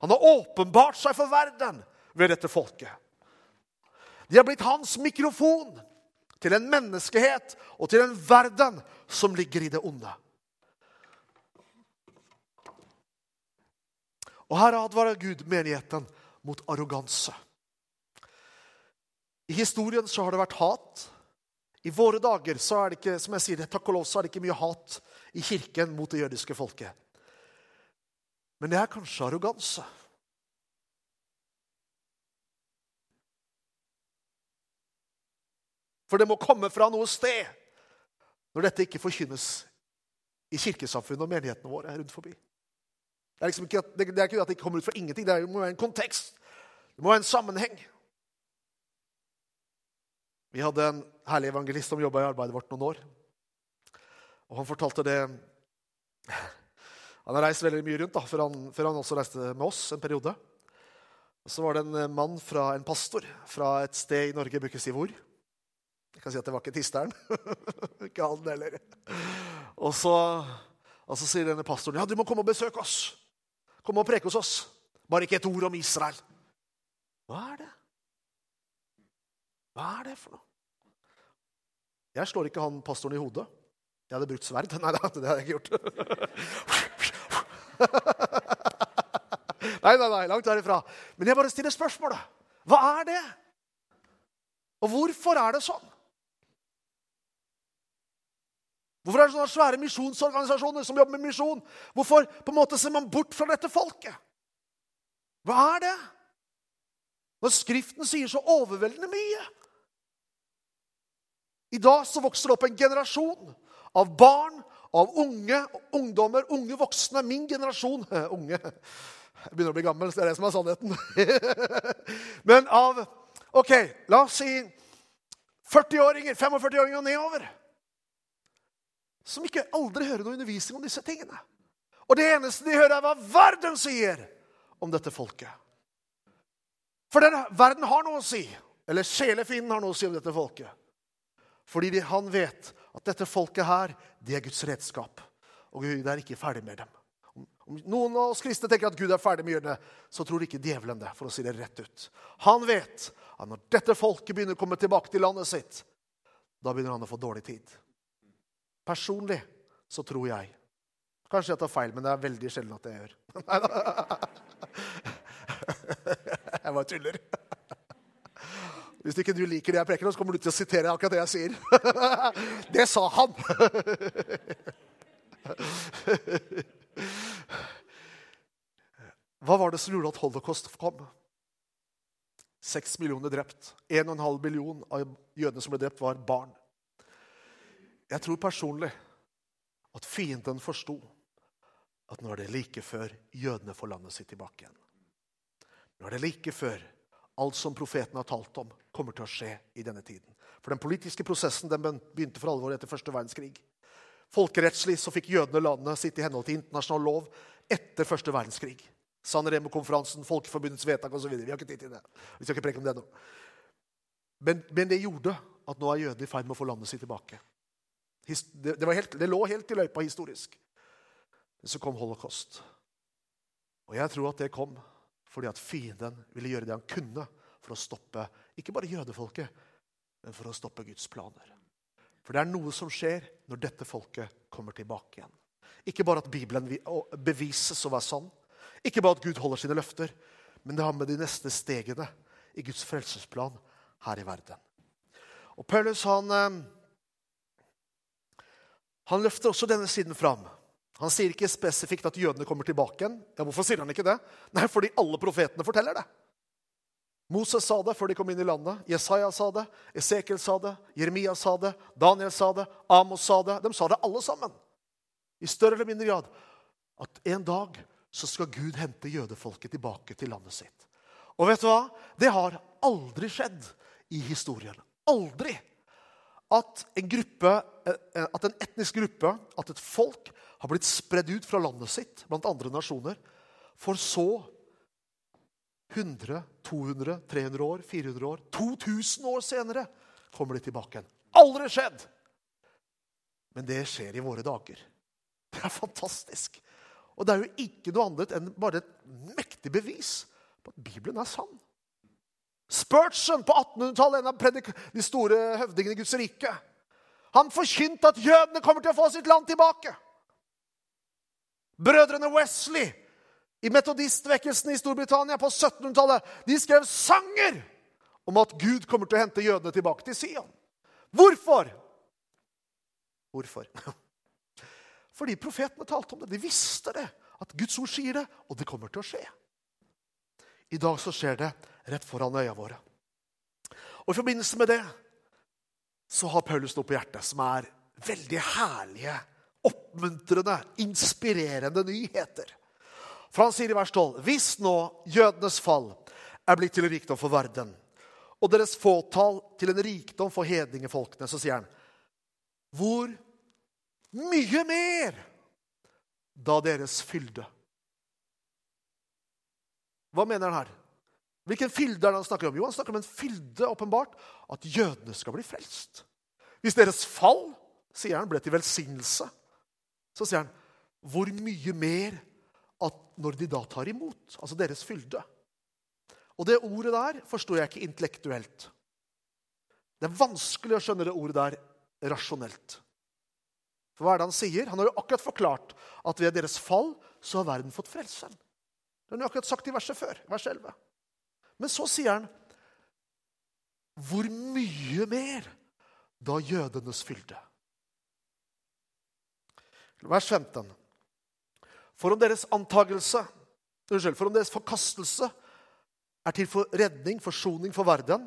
Han har åpenbart seg for verden ved dette folket. De har blitt hans mikrofon til en menneskehet og til en verden som ligger i det onde. Og her advarer Gud menigheten mot arroganse. I historien så har det vært hat. I våre dager så er det ikke som jeg sier, takk og lov, så er det ikke mye hat i kirken mot det jødiske folket. Men det er kanskje arroganse. For det må komme fra noe sted når dette ikke forkynnes i kirkesamfunnet og menighetene våre rundt forbi. Det er, liksom ikke at, det, er ikke at det kommer ut fra ingenting. Det må være en kontekst. Det må være en sammenheng. Vi hadde en herlig evangelist som jobba i arbeidet vårt noen år. Og Han fortalte det Han har reist veldig mye rundt da, før han, før han også reiste med oss en periode. Så var det en mann fra en pastor fra et sted i Norge, jeg bruker å si hvor. Jeg kan si at det var ikke Tisteren. ikke han heller. Og så, og så sier denne pastoren ja, du må komme og besøke oss. Kom og preke hos oss. Bare ikke et ord om Israel. Hva er det? Hva er det for noe? Jeg slår ikke han pastoren i hodet. Jeg hadde brukt sverd. Nei, det hadde jeg ikke gjort. Nei, nei, nei, langt derifra. Men jeg bare stiller spørsmålet. Hva er det? Og hvorfor er det sånn? Hvorfor er det sånne svære misjonsorganisasjoner som jobber med misjon? Hvorfor på en måte ser man bort fra dette folket? Hva er det? Når Skriften sier så overveldende mye. I dag så vokser det opp en generasjon av barn, av unge, ungdommer, unge voksne. Min generasjon Unge. Jeg begynner å bli gammel, så det er det som er sannheten. Men av Ok, la oss si 40-åringer, 45-åringer og nedover. Som ikke aldri hører noe undervisning om disse tingene. Og det eneste de hører, er hva verden sier om dette folket. For den, verden har noe å si. Eller sjelefienden har noe å si om dette folket. Fordi de, han vet at dette folket her, det er Guds redskap. Og Gud er ikke ferdig med dem. Om noen av oss kristne tenker at Gud er ferdig med jødene, så tror ikke djevelen det. for å si det rett ut. Han vet at når dette folket begynner å komme tilbake til landet sitt, da begynner han å få dårlig tid. Personlig så tror jeg Kanskje jeg tar feil, men det er veldig sjelden at jeg gjør. Jeg bare tuller. Hvis ikke du liker det jeg preker, så kommer du til å sitere akkurat det jeg sier. Det sa han! Hva var det som gjorde at holocaust kom? Seks millioner drept. En og en halv million av jødene som ble drept, var barn. Jeg tror personlig at fienden forsto at nå er det like før jødene får landet sitt tilbake igjen. Nå er det like før alt som profeten har talt om, kommer til å skje i denne tiden. For den politiske prosessen den begynte for alvor etter første verdenskrig. Folkerettslig så fikk jødene landet sitt i henhold til internasjonal lov etter første verdenskrig. San Remo-konferansen, Folkeforbundets vedtak osv. Vi har ikke tid til det. Vi skal ikke preke om det nå. Men, men, det gjorde at nå er jødene i ferd med å få landet sitt tilbake. Det, helt, det lå helt i løypa historisk. Men så kom holocaust. Og jeg tror at det kom fordi at fienden ville gjøre det han kunne for å stoppe ikke bare jødefolket, men for å stoppe Guds planer. For det er noe som skjer når dette folket kommer tilbake igjen. Ikke bare at Bibelen bevises å være sann, ikke bare at Gud holder sine løfter, men det har med de neste stegene i Guds frelsesplan her i verden. Og Paulus han, eh, han løfter også denne siden fram. Han sier ikke spesifikt at jødene kommer tilbake igjen. Ja, Hvorfor sier han ikke det? Nei, Fordi alle profetene forteller det. Moses sa det før de kom inn i landet. Jesaja sa det. Esekiel sa det. Jeremia sa det. Daniel sa det. Amos sa det. De sa det alle sammen. I større eller mindre grad. At en dag så skal Gud hente jødefolket tilbake til landet sitt. Og vet du hva? Det har aldri skjedd i historien. Aldri. At en, gruppe, eh, at en etnisk gruppe, at et folk, har blitt spredd ut fra landet sitt blant andre nasjoner, for så 100, 200, 300 år, 400 år, 2000 år senere kommer de tilbake igjen. Aldri skjedd! Men det skjer i våre dager. Det er fantastisk. Og det er jo ikke noe annet enn bare et mektig bevis på at Bibelen er sann. Spurgeon på 1800-tallet, en av de store høvdingene i Guds rike, han forkynte at jødene kommer til å få sitt land tilbake. Brødrene Wesley i metodistvekkelsen i Storbritannia på 1700-tallet de skrev sanger om at Gud kommer til å hente jødene tilbake til Sion. Hvorfor? Hvorfor? Fordi profetene talte om det. De visste det. At Guds ord sier det, og det kommer til å skje. I dag så skjer det rett foran øya våre. Og I forbindelse med det så har Paulus noe på hjertet som er veldig herlige, oppmuntrende, inspirerende nyheter. For han sier i vers 12.: Hvis nå jødenes fall er blitt til en rikdom for verden, og deres fåtall til en rikdom for hedningefolkene, så sier han Hvor mye mer da deres fylde. Hva mener han her? Hvilken fylde er det han snakker om? Jo, han snakker om en fylde, åpenbart, at jødene skal bli frelst. Hvis deres fall, sier han, ble til velsignelse, så sier han hvor mye mer at når de da tar imot, altså deres fylde. Og det ordet der forstår jeg ikke intellektuelt. Det er vanskelig å skjønne det ordet der rasjonelt. For hva er det han sier? Han har jo akkurat forklart at ved deres fall så har verden fått frelsen. Det har han jo akkurat sagt i verset før. vers 11. Men så sier han hvor mye mer da jødenes fylde? Vers 15. For om deres antagelse, unnskyld, for om deres forkastelse er til for redning, forsoning for verden,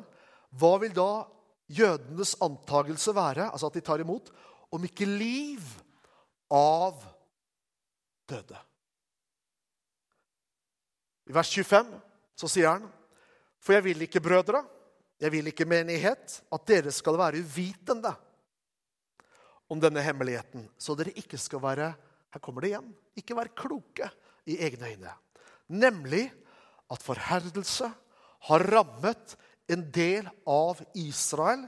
hva vil da jødenes antagelse være, altså at de tar imot, om ikke liv av døde? I vers 25 så sier han, for jeg vil ikke, brødre, jeg vil ikke menighet, at dere skal være uvitende om denne hemmeligheten, så dere ikke skal være her kommer det igjen ikke være kloke i egne øyne. Nemlig at forherdelse har rammet en del av Israel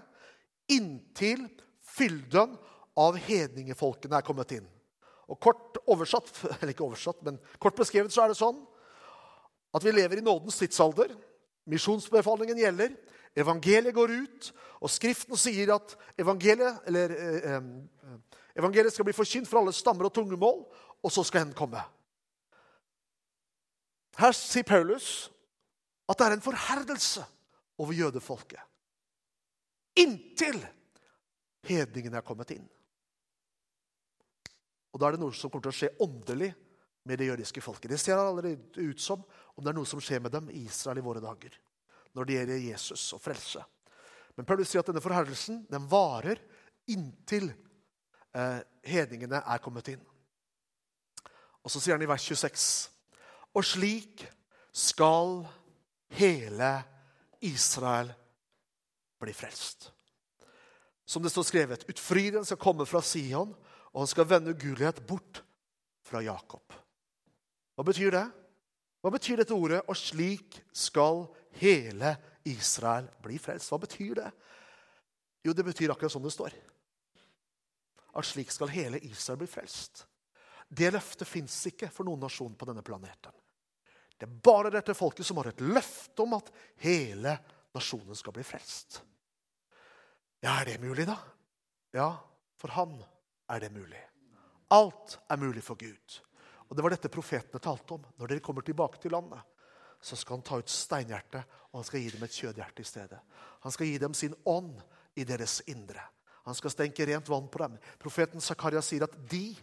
inntil fylden av hedningefolkene er kommet inn. Og kort oversatt, eller ikke oversatt, men kort beskrevet så er det sånn at vi lever i nådens tidsalder. Misjonsbefalingen gjelder. Evangeliet går ut, og Skriften sier at evangeliet, eller, eh, eh, evangeliet skal bli forkynt for alle stammer og tungemål, og så skal hen komme. Her sier Paulus at det er en forherdelse over jødefolket. Inntil hedningene er kommet inn. Og Da er det noe som kommer til å skje åndelig med det jødiske folket. Det ser allerede ut som om det er noe som skjer med dem i Israel i våre dager. Når det gjelder Jesus og frelse. Men Paulus sier at denne forherdelsen den varer inntil eh, hedningene er kommet inn. Og så sier han i vers 26.: Og slik skal hele Israel bli frelst. Som det står skrevet, utfrieren skal komme fra Sion, og han skal vende ugudelighet bort fra Jakob. Hva betyr det? Hva betyr dette ordet 'og slik skal hele Israel bli frelst'? Hva betyr det? Jo, det betyr akkurat som det står. At slik skal hele Israel bli frelst. Det løftet fins ikke for noen nasjon på denne planeten. Det er bare dette folket som har et løfte om at hele nasjonen skal bli frelst. Ja, er det mulig, da? Ja, for han er det mulig. Alt er mulig for Gud. Og Det var dette profetene talte om. Når dere kommer tilbake til landet, så skal han ta ut steinhjertet, og han skal gi dem et kjødhjerte i stedet. Han skal gi dem sin ånd i deres indre. Han skal stenke rent vann på dem. Profeten Zakaria sier at de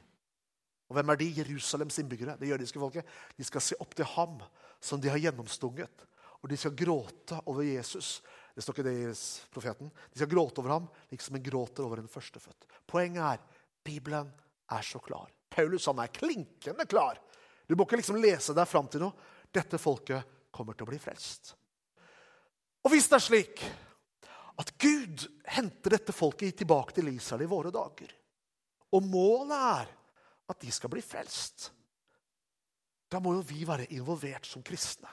og hvem er de? Jerusalems innbyggere. det jødiske folket. De skal se opp til ham som de har gjennomstunget. Og de skal gråte over Jesus. Det står ikke det i profeten. De skal gråte over ham liksom en gråter over en førstefødt. Poenget er Bibelen er så klar. Paulus han er klinkende klar. Du må ikke liksom lese deg fram til noe. Dette folket kommer til å bli frelst. Og hvis det er slik at Gud henter dette folket tilbake til Israel i våre dager, og målet er at de skal bli frelst. Da må jo vi være involvert som kristne.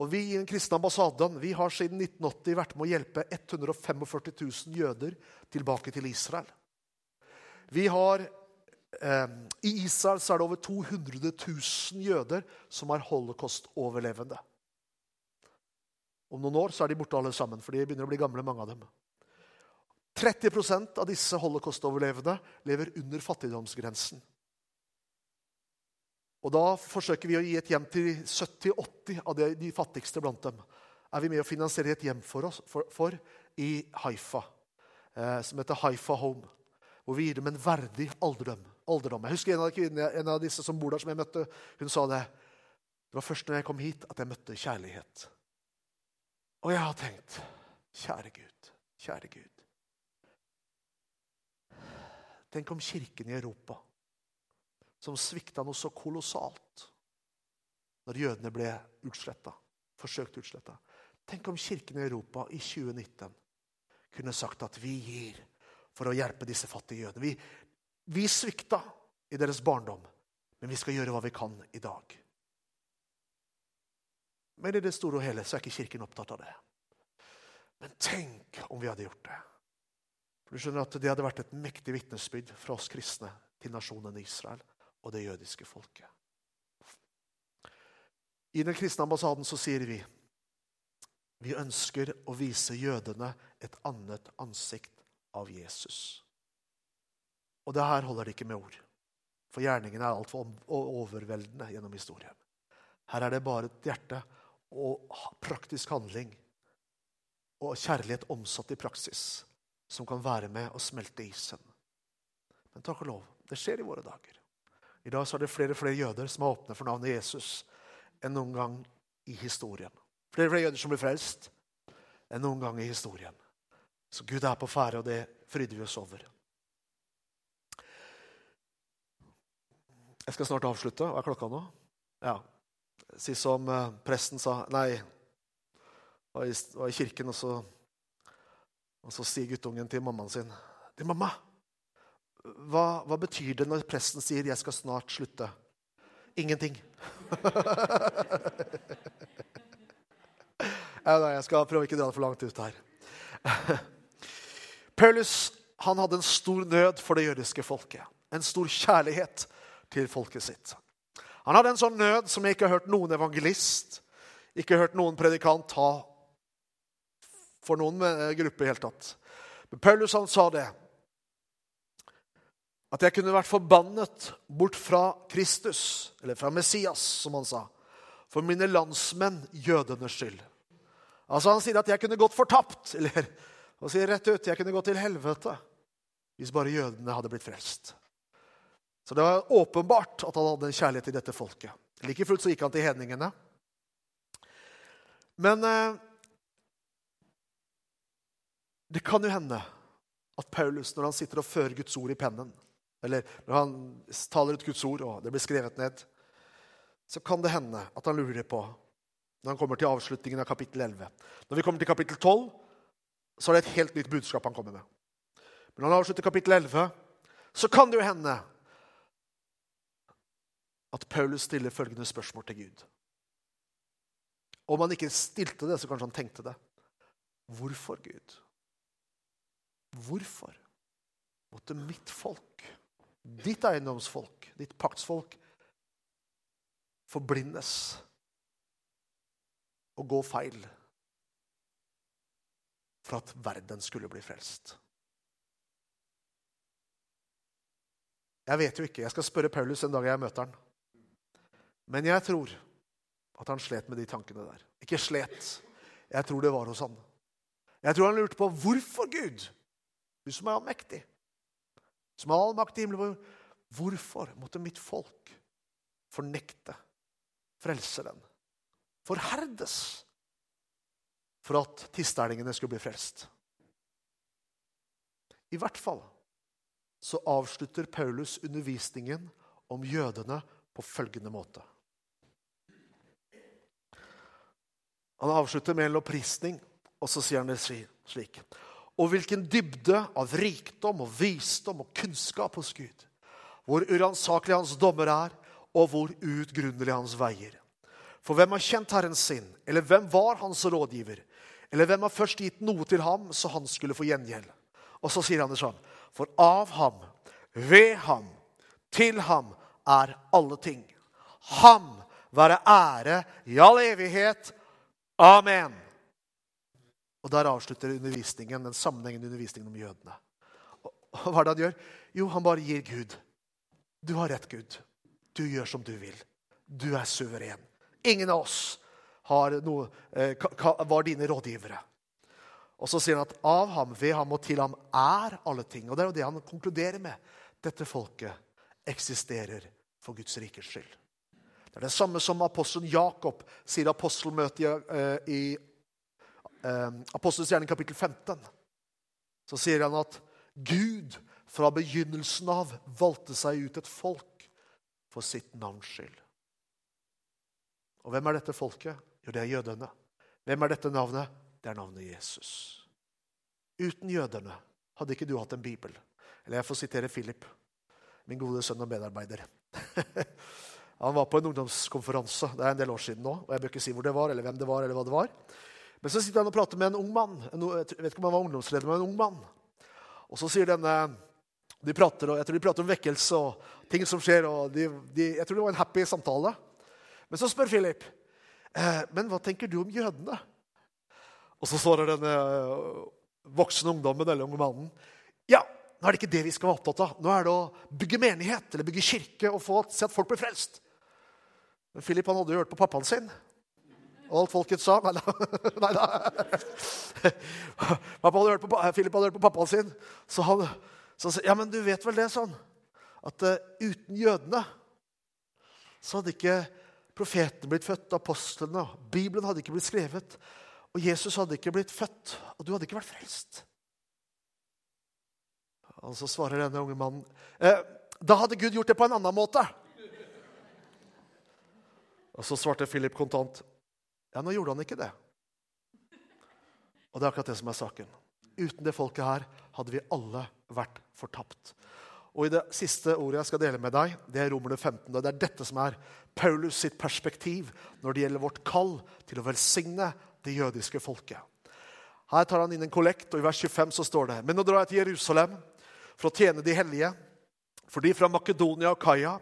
Og Vi i den kristne ambassaden vi har siden 1980 vært med å hjelpe 145 000 jøder tilbake til Israel. Vi har, I Israel er det over 200 000 jøder som er holocaust-overlevende. Om noen år er de borte alle sammen, for de begynner å bli gamle, mange av dem. 30% av disse holocaust-overlevende lever under fattigdomsgrensen. Og Da forsøker vi å gi et hjem til 70-80 av de fattigste blant dem. Er vi med å finansiere et hjem for, oss, for, for i Haifa, eh, som heter Haifa Home. Hvor vi gir dem en verdig alderdom. Alderdom. Jeg husker en av, kvinnene, en av disse som bor der, som jeg møtte. Hun sa det. Det var først når jeg kom hit, at jeg møtte kjærlighet. Og jeg har tenkt Kjære Gud, kjære Gud. Tenk om kirken i Europa, som svikta noe så kolossalt når jødene ble utsletta, forsøkt utsletta. Tenk om kirken i Europa i 2019 kunne sagt at vi gir for å hjelpe disse fattige jødene. Vi, vi svikta i deres barndom, men vi skal gjøre hva vi kan i dag. Men i det store og hele så er ikke Kirken opptatt av det. Men tenk om vi hadde gjort det. For du skjønner at Det hadde vært et mektig vitnesbyrd fra oss kristne til nasjonen Israel og det jødiske folket. I den kristne ambassaden så sier vi vi ønsker å vise jødene et annet ansikt av Jesus. Og det her holder det ikke med ord. For gjerningen er altfor overveldende gjennom historien. Her er det bare et hjerte og praktisk handling og kjærlighet omsatt i praksis som kan være med og smelte isen. Men takk og lov, det skjer i våre dager. I dag så er det flere og flere jøder som er åpne for navnet Jesus enn noen gang i historien. Flere og flere jøder som blir frelst enn noen gang i historien. Så Gud er på ferde, og det fryder vi oss over. Jeg skal snart avslutte. Hva er klokka nå? Ja. Si som uh, presten sa Nei, var i, var i kirken, og så, og så sier guttungen til mammaen sin til mamma, hva, hva, betyr det når presten sier 'jeg skal snart slutte'? Ingenting. nei, jeg skal prøve ikke å dra det for langt ut her. Paulus han hadde en stor nød for det jødiske folket. En stor kjærlighet til folket sitt. Han hadde en sånn nød som jeg ikke har hørt noen evangelist, ikke har hørt noen predikant ta for noen eh, gruppe i hele tatt. Men Paulus han sa det. At jeg kunne vært forbannet bort fra Kristus, eller fra Messias, som han sa, for mine landsmenn, jødenes skyld. Altså Han sier at jeg kunne gått fortapt, eller han sier rett ut jeg kunne gått til helvete hvis bare jødene hadde blitt frelst. Så det var åpenbart at han hadde kjærlighet til dette folket. Like fullt så gikk han til hedningene. Men eh, det kan jo hende at Paulus, når han sitter og fører Guds ord i pennen, eller når han taler ut Guds ord, og det blir skrevet ned, så kan det hende at han lurer på, når han kommer til avslutningen av kapittel 11 Når vi kommer til kapittel 12, så er det et helt nytt budskap han kommer med. Men når han avslutter kapittel 11, så kan det jo hende at Paulus stiller følgende spørsmål til Gud. Om han ikke stilte det, så kanskje han tenkte det. Hvorfor, Gud? Hvorfor måtte mitt folk, ditt eiendomsfolk, ditt paktsfolk, forblindes og gå feil for at verden skulle bli frelst? Jeg vet jo ikke. Jeg skal spørre Paulus en dag jeg møter han. Men jeg tror at han slet med de tankene der. Ikke slet. Jeg tror det var hos han. Jeg tror han lurte på hvorfor Gud, du som er allmektig, som har all makt i himmelen, hvorfor måtte mitt folk fornekte frelseren, forherdes, for at tisterlingene skulle bli frelst? I hvert fall så avslutter Paulus undervisningen om jødene på følgende måte. Han avslutter med en lovprisning, og så sier han det slik. Og hvilken dybde av rikdom og visdom og kunnskap hos Gud. Hvor uransakelig hans dommer er, og hvor uutgrunnelig hans veier. For hvem har kjent Herren sin, eller hvem var hans rådgiver? Eller hvem har først gitt noe til ham, så han skulle få gjengjeld? Og så sier han det sånn. For av ham, ved ham, til ham er alle ting. Ham være ære i all evighet. Amen. Og Der avslutter undervisningen, den sammenhengende undervisningen om jødene. Og Hva er det han gjør? Jo, han bare gir Gud. Du har rett, Gud. Du gjør som du vil. Du er suveren. Ingen av oss noe, eh, var dine rådgivere. Og så sier han at av ham, ved ham og til ham er alle ting. Og det er jo det han konkluderer med. Dette folket eksisterer for Guds rikes skyld. Det er det samme som apostelen Jakob sier i apostelmøtet eh, i eh, Apostelens gjerning kapittel 15. Så sier han at Gud fra begynnelsen av valgte seg ut et folk for sitt navns skyld. Og hvem er dette folket? Jo, det er jødene. Hvem er dette navnet? Det er navnet Jesus. Uten jødene hadde ikke du hatt en bibel. Eller jeg får sitere Philip, min gode sønn og medarbeider. Han var på en ungdomskonferanse det er en del år siden nå. og Jeg bør ikke si hvor det var, eller hvem det var, eller hva det var. Men så sitter han og prater med en ung mann. Jeg vet ikke om han var ungdomsleder, men en ung mann. Og så sier denne de prater, Jeg tror de prater om vekkelse og ting som skjer. og de, de, Jeg tror det var en happy samtale. Men så spør Philip eh, men hva tenker du om jødene. Og så svarer denne eh, voksne ungdommen eller unge mannen Ja, nå er det ikke det vi skal være opptatt av. Nå er det å bygge menighet eller bygge kirke og få se at folk blir frelst. Men Philip han hadde jo hørt på pappaen sin. Og alt folket sa Nei da. Nei, da. Hadde på, Philip hadde hørt på pappaen sin. Så han sa ja, men du vet vel det, sånn, at uh, uten jødene så hadde ikke profetene blitt født, apostlene, Bibelen hadde ikke blitt skrevet. Og Jesus hadde ikke blitt født, og du hadde ikke vært frelst. Og så svarer denne unge mannen eh, da hadde Gud gjort det på en annen måte. Og så svarte Philip kontant ja, nå gjorde han ikke det. Og det er akkurat det som er saken. Uten det folket her hadde vi alle vært fortapt. Og i Det siste ordet jeg skal dele med deg, det er Romerne 15. og Det er dette som er Paulus sitt perspektiv når det gjelder vårt kall til å velsigne det jødiske folket. Her tar han inn en kollekt, og i vers 25 så står det Men nå drar jeg til Jerusalem for å tjene de hellige, for de fra Makedonia og Kaia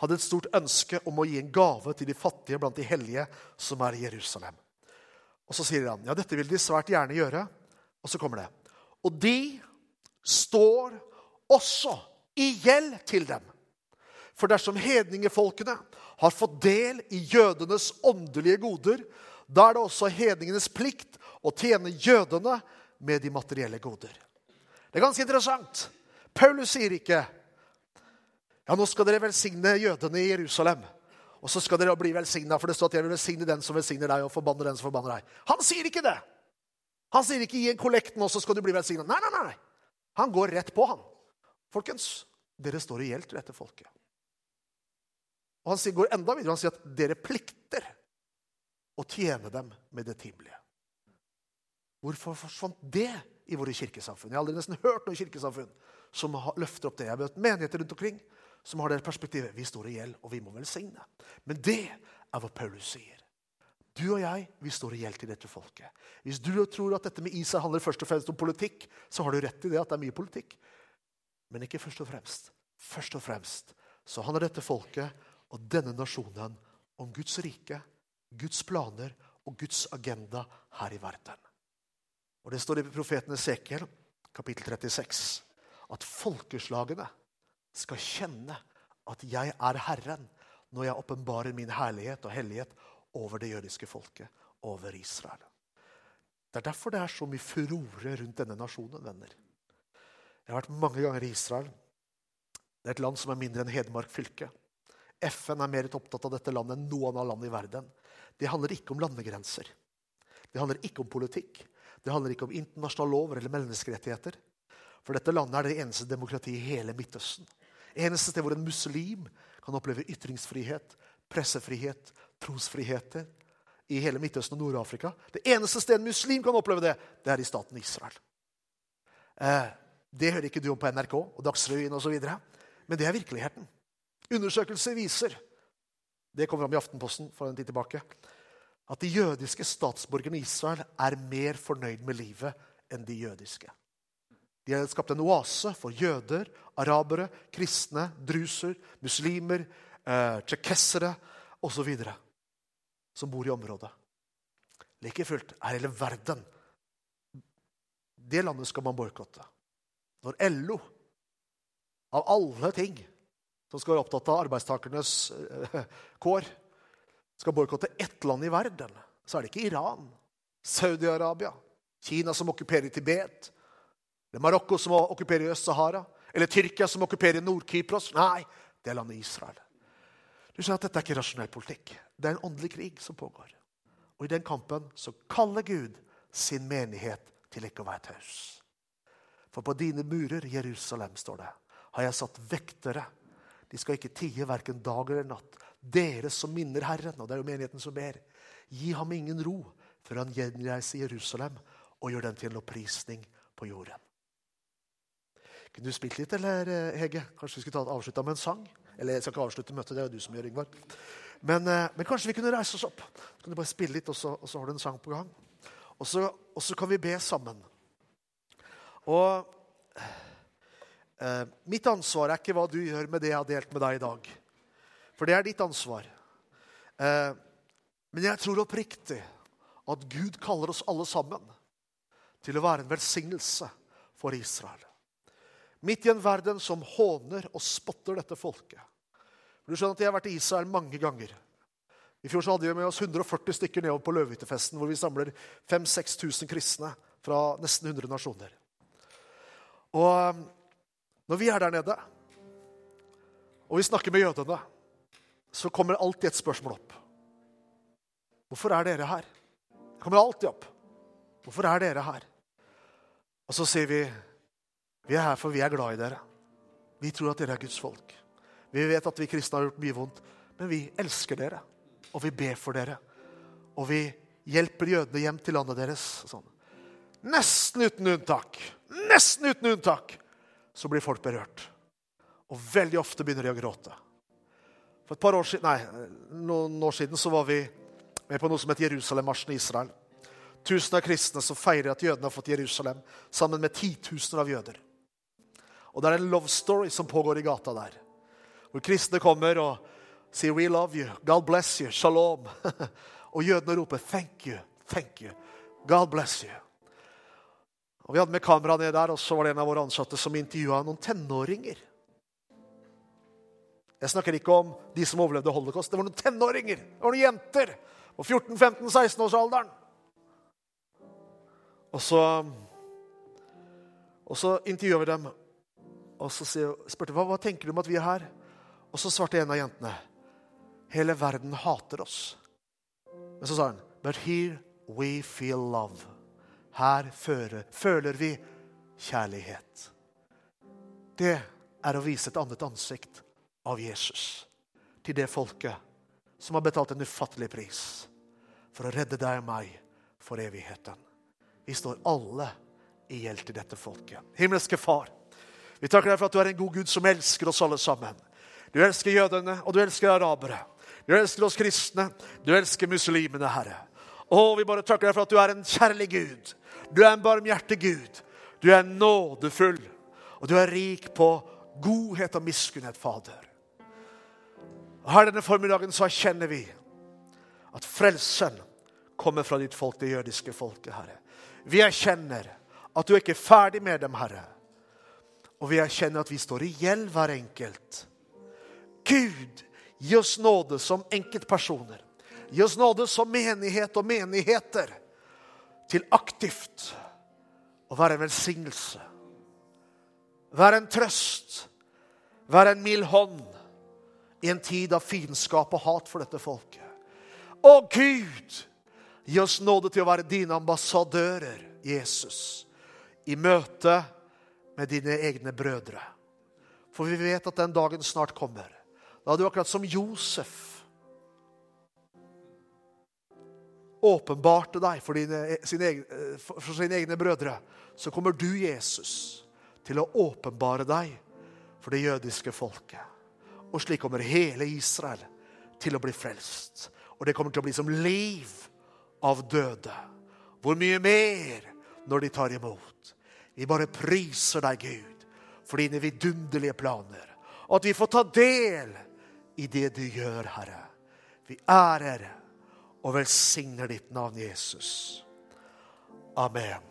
hadde et stort ønske om å gi en gave til de fattige blant de hellige som er i Jerusalem. Og så sier han ja, dette vil de svært gjerne gjøre. Og så kommer det. Og de står også i gjeld til dem. For dersom hedningefolkene har fått del i jødenes åndelige goder, da er det også hedningenes plikt å tjene jødene med de materielle goder. Det er ganske interessant. Paulus sier ikke ja, nå skal dere velsigne jødene i Jerusalem. Og så skal dere bli velsigna, for det står at jeg vil velsigne den som velsigner deg, og forbanne den som forbanner deg. Han sier ikke det! Han sier ikke 'gi en kollekt nå, så skal du bli velsigna'. Nei, nei, nei. Han går rett på, han. Folkens, dere står i gjeld til dette folket. Og Han går enda videre. Han sier at dere plikter å tjene dem med det timelige. Hvorfor forsvant det i våre kirkesamfunn? Jeg har aldri nesten hørt noe kirkesamfunn som løfter opp det. Jeg har møtt menigheter rundt omkring som har det perspektivet. Vi står i gjeld, og vi må velsigne. Men det er hva Paulus sier. Du og jeg vi står i gjeld til dette folket. Hvis du tror at dette med Israel handler først og fremst om politikk, så har du rett i det at det er mye politikk. Men ikke først og fremst. Først og fremst så handler dette folket og denne nasjonen om Guds rike, Guds planer og Guds agenda her i verden. Og Det står i profeten Esekiel, kapittel 36, at folkeslagene skal kjenne at jeg er Herren når jeg åpenbarer min herlighet og hellighet over det jødiske folket, over Israel. Det er derfor det er så mye furore rundt denne nasjonen, venner. Jeg har vært mange ganger i Israel. Det er et land som er mindre enn Hedmark fylke. FN er mer opptatt av dette landet enn noe annet land i verden. Det handler ikke om landegrenser. Det handler ikke om politikk. Det handler ikke om internasjonale lover eller menneskerettigheter. For dette landet er det eneste demokratiet i hele Midtøsten. Eneste sted hvor en muslim kan oppleve ytringsfrihet, pressefrihet, trosfriheter i hele Midtøsten og Nord-Afrika. Det eneste stedet en muslim kan oppleve det, det er i staten Israel. Eh, det hører ikke du om på NRK og Dagsrevyen osv., men det er virkeligheten. Undersøkelser viser det kom fram i Aftenposten for en tid tilbake, at de jødiske statsborgerne i Israel er mer fornøyd med livet enn de jødiske. De har skapt en oase for jøder, arabere, kristne, druser, muslimer, eh, tsjekkessere osv. som bor i området. Like fullt er hele verden Det landet skal man boikotte. Når LO, av alle ting som skal være opptatt av arbeidstakernes eh, kår, skal boikotte ett land i verden, så er det ikke Iran, Saudi-Arabia, Kina som okkuperer Tibet, det er Marokko som okkuperer Øst-Sahara, eller Tyrkia som okkuperer Nord-Kypros. Nei, det er landet Israel. Du skjønner at Dette er ikke rasjonell politikk. Det er en åndelig krig som pågår. Og I den kampen så kaller Gud sin menighet til ikke å være taus. For på dine murer, Jerusalem, står det, har jeg satt vektere. De skal ikke tie verken dag eller natt. Dere som minner Herren, og det er jo menigheten som ber, gi ham ingen ro før han gjenreiser Jerusalem og gjør den til en opprisning på jorden. Kunne du spilt litt, eller, eh, Hege? Kanskje vi skulle ta avslutta med en sang? Eller jeg skal ikke avslutte møtet, det er jo du som gjør, Yngvar. Men, eh, men, kanskje vi kunne reise oss opp. Så kan du bare spille litt, og så, og så har du en sang på gang. Og så, og så kan vi be sammen. Og eh, mitt ansvar er ikke hva du gjør med det jeg har delt med deg i dag. For det er ditt ansvar. Eh, men jeg tror oppriktig at Gud kaller oss alle sammen til å være en velsignelse for Israel. Midt i en verden som håner og spotter dette folket. Du skjønner at Jeg har vært i Israel mange ganger. I fjor så hadde vi med oss 140 stykker nedover på Løvehyttefesten, hvor vi samler 5000-6000 kristne fra nesten 100 nasjoner. Og um, når vi er der nede, og vi snakker med jødene, så kommer alltid et spørsmål opp. Hvorfor er dere her? Det kommer alltid opp. Hvorfor er dere her? Og så sier vi vi er her for vi er glad i dere. Vi tror at dere er Guds folk. Vi vet at vi kristne har gjort mye vondt, men vi elsker dere. Og vi ber for dere. Og vi hjelper jødene hjem til landet deres. Sånn. Nesten uten unntak. Nesten uten unntak så blir folk berørt. Og veldig ofte begynner de å gråte. For et par år siden, nei, noen år siden så var vi med på noe som het Jerusalem-marsjen i Israel. Tusen av kristne som feirer at jødene har fått Jerusalem, sammen med titusener av jøder. Og det er en love story som pågår i gata der. Hvor kristne kommer og sier 'We love you', 'God bless you', 'Shalom'. og jødene roper 'Thank you', 'Thank you', 'God bless you'. Og Vi hadde med kamera ned der, og så var det en av våre ansatte som intervjua noen tenåringer. Jeg snakker ikke om de som overlevde holocaust. Det var noen tenåringer. Det var noen jenter på 14-15-16-årsalderen. Og så, og så intervjuer vi dem, og så spurte vi hva, hva tenker du om at vi er her. Og så svarte en av jentene hele verden hater oss. Men så sa hun But here we feel love. Her føler, føler vi kjærlighet. Det er å vise et annet ansikt av Jesus til det folket som har betalt en ufattelig pris for å redde deg og meg for evigheten. Vi står alle i gjeld til dette folket. Himmelske Far, vi takker deg for at du er en god Gud som elsker oss alle sammen. Du elsker jødene, og du elsker arabere. Du elsker oss kristne. Du elsker muslimene, Herre. Å, vi bare takker deg for at du er en kjærlig Gud. Du er en barmhjertig Gud. Du er nådefull, og du er rik på godhet og miskunnhet, Fader. Her denne formiddagen så erkjenner vi at frelsen kommer fra ditt folk, det jødiske folket, Herre. Vi erkjenner at du er ikke ferdig med dem, Herre. Og vi erkjenner at vi står i gjeld, hver enkelt. Gud, gi oss nåde som enkeltpersoner. Gi oss nåde som menighet og menigheter til aktivt å være en velsignelse. Være en trøst. Være en mild hånd i en tid av fiendskap og hat for dette folket. Å Gud, gi oss nåde til å være dine ambassadører, Jesus, i møte med dine egne brødre. For vi vet at den dagen snart kommer. Da er du akkurat som Josef åpenbarte deg for, dine, sine, for sine egne brødre, så kommer du, Jesus, til å åpenbare deg for det jødiske folket. Og slik kommer hele Israel til å bli frelst. Og det kommer til å bli som liv av døde. Hvor mye mer når de tar imot? Vi bare priser deg, Gud, for dine vidunderlige planer. Og at vi får ta del i det du gjør, Herre. Vi ærer og velsigner ditt navn, Jesus. Amen.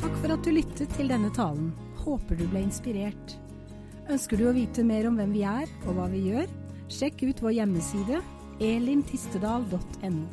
Takk for at du lyttet til denne talen. Håper du ble inspirert. Ønsker du å vite mer om hvem vi er og hva vi gjør? Sjekk ut vår hjemmeside elintistedal.no.